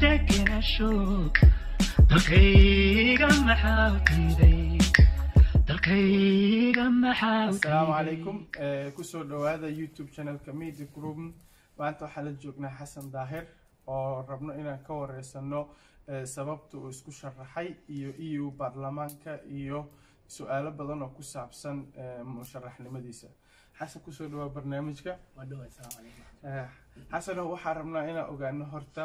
degenasho dalkayga maxaa diiday dalkayga maxaa asalaamu calaykum Eh, ku soo dhawaada youtube channelka media group. Maanta waxaan la joognaa xasan daahir oo rabno inaan ka wareysano eh, sababta uu isku sharaxay iyo eu baarlamaanka iyo su'aalo badan oo ku saabsan eh, musharaxnimadiisa. Xasan ku soo dhawaa barnaamijka. Eh, Xasano waxaa rabnaa inaan ogaano horta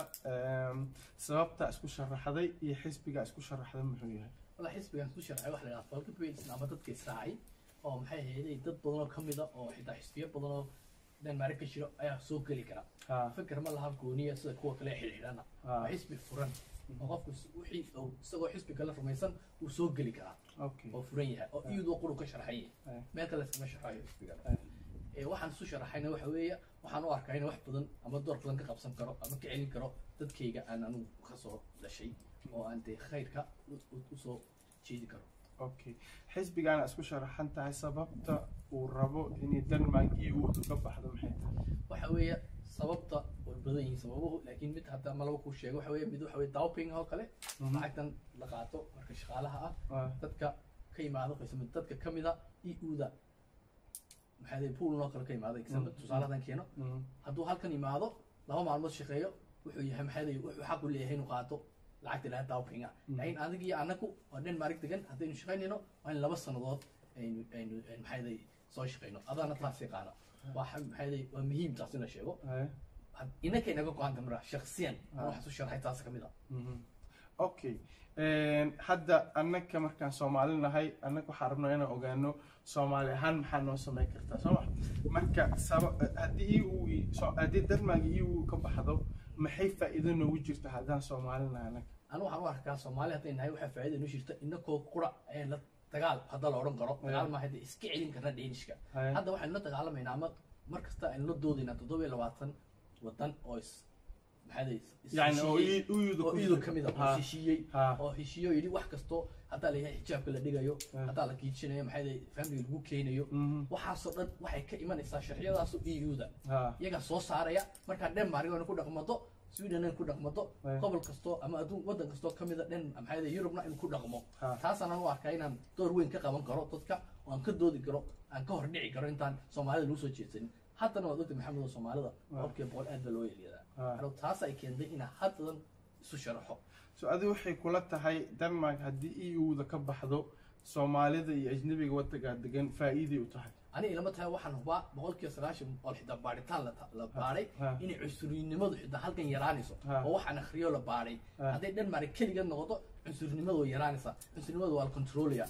sababta isku sharaxday iyo xisbiga isku sharaxday muxuu yahay? Xisbigan isku sharaxay waxaa la dhaha falkabays ama dadka israacay oo maxay ahaydey dad badanoo ka mida oo xitaa xisbiyo badanoo denmark ka jiro ayaa soo geli kara. Ah. Fikir ma laha gooniya sida kuwa kale xidhxidhana ah. waa xisbi furan oo qofku wixii isagoo xisbi kala rumaysan uu soo geli karaa. Oo furan yahay oo iyadoo quru ka sharxaya meel kale iskama sharxayo xisbigana eh, waxaan isu sharaxayna waxa weeye waxaan u arkayna wax badan ama door badan ka qabsan karo ama ka celin karo dadkayga aan anigu ka soo dhashay oo aan dee khayrka u soo jeedi karo. Okay. Xisbigaana isku sharaxan tahay sababta uu rabo in denmark iyo uu ka baxdo maxay tahay? Waxa weeye sababta badan yihiin sababuhu laakiin mid hadda ma laba kuu sheego waxa weeye mid waxa weeye dowping oo kale Mhm. lacagtan la qaato marka shaqaalaha ah dadka ka yimaado qaysama dadka ka mida eu-da maxaa lay pool noo kale ka imaaday Mhm. tusaale hadan keeno. Mm, hadduu halkan yimaado laba maalmood shaqeeyo wuxuu yahay maxaa wuxuu xaq u leeyahay inuu qaato lacagta ilaha dowpinga Mhm. laakiin adig iyo anagu waa denmark degan haddaynu shaqaynayno waa in laba sannadood aynu aynu maxaa soo shaqayno adaana taas yaqaana waa muhiim taas in la sheego aye, inaka inaga go-anta mara shaksiyan Ah. aan wax u sharxay taas ka mid a. Mhm. okay. Hadda annaka markaan soomaali nahay annaka waxaan rabnaa inaan ogaano soomaali ahaan maxaa noo samayn kartaa soo ma? Marka haddii haddii eu ka baxdo maxay faa'iido noogu jirta haddaan soomaali nahay annaka anu waxaan u arkaa soomaali hadday nahay waxaa faa'iida inoo jirta inakoo qura ee la dagaal hadda la odhan karo dagaal maaha dee iska celin karna dhenishka Aye. hadda waxaynu la dagaalamaynaa ama mar kasta aynu la doodaynaa toddoba iyo labaatan wadan oo is maxaa lay yani oo euda oo iido ka mid a oo heshiiyey heshiiyo yidhi wax kastoo haddaa layahay xijaabka la dhigayo Ah. haddaa la kiijinayo maxaa family lagu keenayo Mhm, waxaasoo dhan waxay ka imanaysaa sharciyadaasoo eu-da ha, iyagaa soo saaraya markaa denmark inay ku dhaqmato sweden inay ku dhaqmato gobol kastoo ama adduun waddan kastoo ka mida dhen maxaa yurubna inuu ku dhaqmo. Ha. taasaan u arkaa inaan door weyn ka qaban karo dadka oo aan ka doodi karo aan ka hordhici karo intaan soomaalida lagu soo jeedsanin. Haddana waad ogtay maxamed oo soomaalida boqolkiiba boqol aad baa loo yeelyadaa taas ay keentay inaa haddadan isu sharaxo. So adi waxay kula tahay denmark haddii eu-da ka baxdo soomaalida iyo ajnabiga waddankaa degan faa'iiday u tahay ani ilama tahay waxaan hubaa boqolkiiba sagaashan oo xitaa baaritaan la baadhay Ha. inay cunsurnimadu xitaa halkan yaraanayso oo waxaan akhriyo la baadhay. Ha. hadday denmark keligeed noqoto cunsurnimadu way yaraanaysaa cunsurnimadu waa la controlaya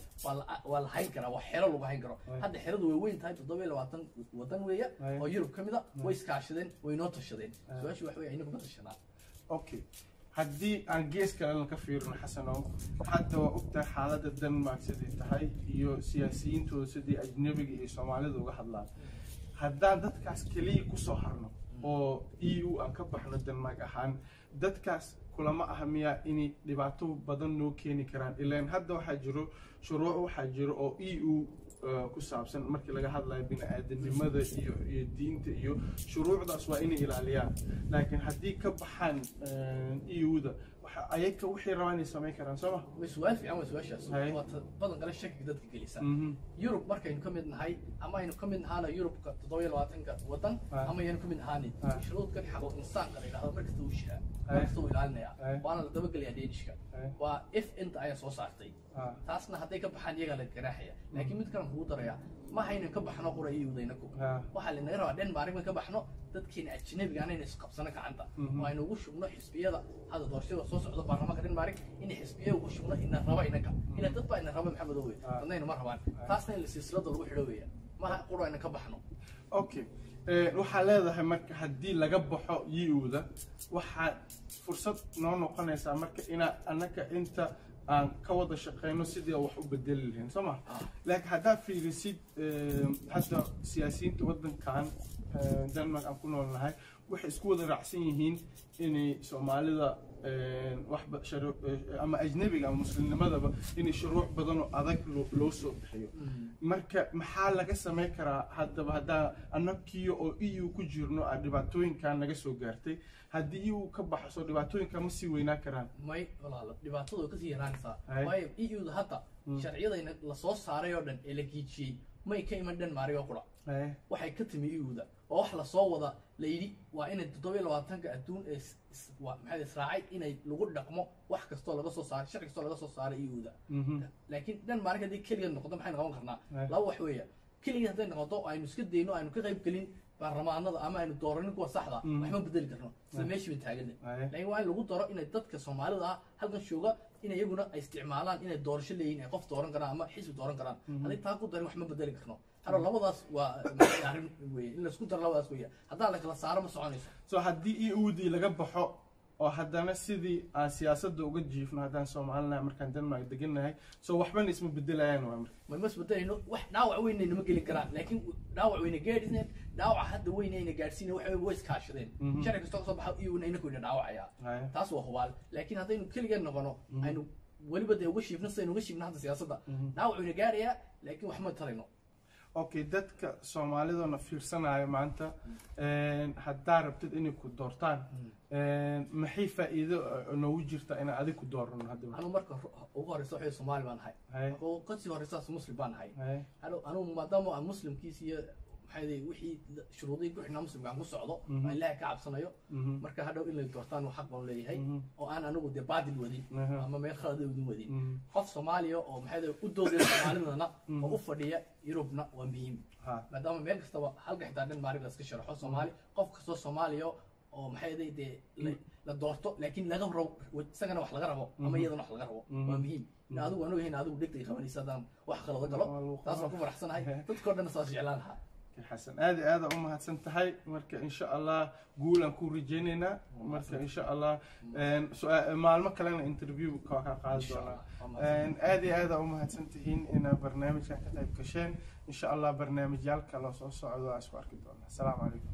waa la hayn karaa waa xero lagu hayn karo. Ha. hadda xeradu way weyn tahay toddoba iyo labaatan wadan weeya oo yurub ka mid a way iskaashadeen way noo tashadeen. Ha. su'aashu wax weeye inagu ma tashanaa okay haddii aan gees kalena ka fiirino xasanow hadda waa ogtahay xaaladda denmark siday tahay iyo siyaasiyiintooda sidii ajnabiga iyo soomaalida uga hadlaan. Haddaan dadkaas keliya ku soo harno oo eu aan ka baxno denmark ahaan dadkaas kulama aha miyaa inay dhibaato badan noo keeni karaan? Ilaan hadda waxaa jiro shuruuc waxaa jiro oo eu ku saabsan markii laga hadlayo bini-aadanimada iyo iyo diinta iyo shuruucdaas waa inay ilaaliyaan. Laakiin haddii ka baxaan eu-da waxa ayaga wixii rabaan inay samayn karaan soo ma? Way su'aal fiican waa su'aashaas Hay. waa ta- badan kale shakiga dadka gelisa. Mhm. yurub markaynu ka mid nahay ama aynu ka mid nahaana yurubka toddoba iyo labaatanka wadan ama aynu ka mid nahaanin Ah. shuruudkan xaqo insaanka la yidhahdo mar kasta uu jiraa Ah. mar kasta uu ilaalinaya. Waana la dabagelayaa deenishka waa if inta ayaa soo saartay. Taasna hadday ka baxaan iyagaa la ganaaxaya laakiin mid kalan kugu daraya ma haynan ka baxno qura iyudaynaku Ah. waxaa lanaga rabaa denmark ma ka baxno dadkeena ajnabiga anayna isqabsano gacanta. Oo aynu ugu shubno xisbiyada hadda doorashada soo socda baarlamaanka denmark inay xisbiya ugu shubno ina raba inanka ila dad baa ina raba maxamed owe Ah. dadnayna ma rabaan. Taasna in la silsilada lagu xidho weeya maha qura ayna ka baxno. Okay Eh, waxaa leedahay marka haddii laga baxo eu-da waxaa fursad noo noqonaysaa marka inaa annaka inta aan ka wada shaqeyno sidii wax u bedeli lahayn soo ma? Ah. laakiin haddaad fiirisid eh, hadda siyaasiyiinta waddankan eh, denmark aan ku noolnahay waxay isku wada raacsan yihiin inay soomaalida ama ajnabiga ama muslimnimadaba inay shuruuc badan oo adag loo- soo bixiyo. Marka maxaa laga samayn karaa haddaba haddaa annagiyo oo eu ku jirno a dhibaatooyinkan naga soo gaartay haddii eu ka baxso dhibaatooyinka ma sii weynaan karaan. May walaalo dhibaatadu ka sii yaraanaysaa. Waayo eu-da hadda sharciyadayna la soo saaray oo dhan ee la giijiyey may ka iman denmark oo qura Eh, waxay ka timi eu-da oo wax la soo wada la yidhi waa inay toddobiyo labaatanka adduun ee maxaa israacay inay lagu dhaqmo wax kastoo laga soo saaray sharci kastoo laga soo saaray eu-da mhm. laakiin denmark haddii keligeed noqoto maxaynu qaban karnaa Ay. laba wax weeya keligeed hadday noqoto aynu iska dayno aynu ka qayb gelin baarlamaanada ama aynu dooranin kuwa saxda Mhm. waxma bedeli karno sida Ay. meeshii ban taagana Ay. laakiin waa in lagu daro inay dadka soomaalida ah halkan jooga in iyaguna ay isticmaalaan inay doorasho leeyihiin ay qof dooran karaan ama xisbi dooran karaan. Hadday taa ku darin wax ma bedeli karno. Halo labadaas waa arrin weye in la isku daro labadaas weya haddaan la kala saaro ma soconayso. So haddii eudii laga baxo oo haddana sidii aan siyaasadda uga jiifno haddaan soomaalinahay markaan denmark degannahay. So waxbana isma bedelayaan waa marka. Ma mas bedelayno wax dhaawac weynayna ma gelin karaan. Laakiin dhaawac weyna gaadhisneen dhaawac hadda weynayna gaadhsiina waxa way iskaashadeen Mhm. sharci kastoo ka soo baxa iyaguna inakoyna dhaawacaya. Haya. taas waa hubaal. Laakiin haddaynu keligeen noqono aynu weliba dee uga shiifno sidaynu uga shiifno hadda siyaasadda. Mhm. dhaawac weyna gaadhayaa laakiin wax ma tarayno okay dadka soomaalidona fiirsanayo maanta haddaa rabtid inay ku doortaan maxay faa'iido eh, noogu jirta inaan adig ku doorano hadda anu marka ugu horeysa waxay soomaali baan ahay. Kasii horeysaas muslim baan ahay. Anu maadaama aan muslimkiis iyo maxay dee wixii shuruudihii ku xidhnaa muslimka aan ku socdo Mhm. aan ilaahay ka cabsanayo Mhm. marka hadhow in la doortaan xaq baan leeyahay Mhm. oo aan anigu dee baadil wadin ama meel khalada udin wadin. Mhm. qof soomaaliya oo maxay dee u doodaya soomaalidana oo u fadhiya yurubna waa muhiim. Maadaama meel kastaba halka xitaa denmark la iska sharaxo soomaali qof kastoo soomaaliya oo maxay dee dee la- doorto laakiin laga rabo isagana wax laga rabo ama iyadana wax laga rabo waa muhiim. Adigu aan ogahayn adigu dhegtay qabanaysa haddaan wax khalada galo taas waan ku faraxsanahay. Dadkoo dhan saas jeclaan lahaa xasan aad iyo aad u mahadsan tahay marka insha allah guulaan ku rajaynaynaa marka insha allah maalmo kalena interview ka ka qaadi doonaa. Allah. Waa mahadsan. Een, aad iyo aad u mahadsan tihiin inaad barnaamijkan ka qayb gasheen. Insha allah barnaamijyaal kale oo soo socdo aan isku arki doonaa asalaamu calaykum